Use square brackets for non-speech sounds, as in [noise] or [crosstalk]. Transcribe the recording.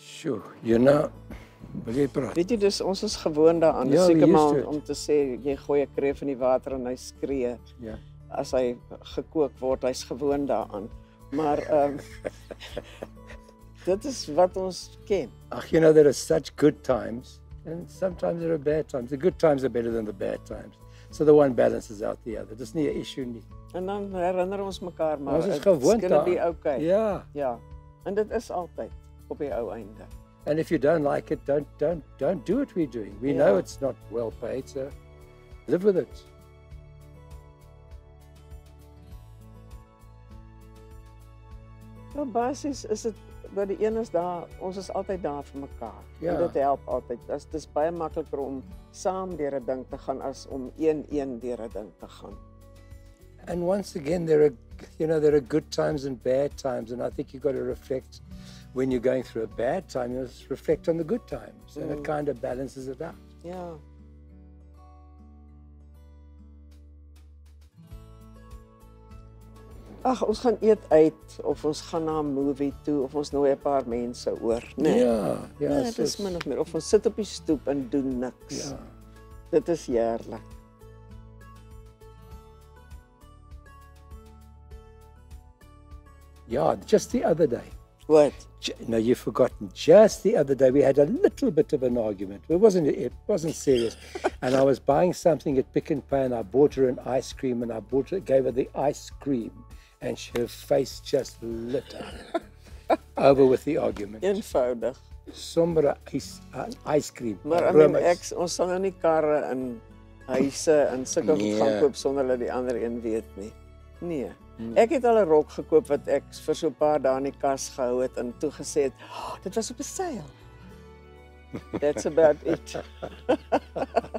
Sjoe, jy nou wil jy praat? Weet jy dis ons is gewoond daaraan. Ja, seker maar om te sê jy gooi 'n kreef in die water en hy skree Ja. as hy gekook word. Hy's gewoond daaraan. Maar ehm [laughs] dit is wat ons ken. Ah, you know there are such good times and sometimes there are bad times. The good times are better than the bad times. So the one balances out the other. Dis nie 'n issue nie. En dan herinner ons mekaar maar Ons is it's gewoond gonna be daaraan. okay. Ja. Ja. En dit is altyd op die ou einde. And if you don't like it, don't don't don't do what we're doing. We know it's not well paid, so live with it. Ja, basies is dit dat die een is daar, ons is altyd daar vir mekaar. Ja. En dit help altyd. Dit is baie makliker om saam deur 'n ding te gaan as om een een deur 'n ding te gaan. And once again, there are you know there are good times and bad times, and I think you've got to reflect when you're going through a bad time. You must reflect on the good times, and it Mm. kind of balances it out. Ja. Ag, ons gaan eet uit of ons gaan na 'n movie toe of ons nooi 'n paar mense oor, né? Nee. Ja, ja, nee, dit is min of meer of ons sit op die stoep en doen niks. Ja. Dit is heerlik. Yeah, just the other day. Wat? J- No, you've forgotten. Just the other day, we had a little bit of an argument. It wasn't. It wasn't serious. [laughs] and I was buying something at Pick n Pay, and I bought her an ice cream, and I bought her, gave her the ice cream, and she, her face just lit up. [laughs] over with the argument. Eenvoudig. Somber ice, uh, ice cream. Maar I mean, ek ons sal nou nie karre in huise en sulke Nee. gaan koop sonder dat die ander een weet nie. Nee. Hmm. Ek het al 'n rok gekoop wat ek vir so 'n paar dae in die kas gehou het en toe gesê het, oh, dit was op 'n seil. [laughs] That's about it. [laughs]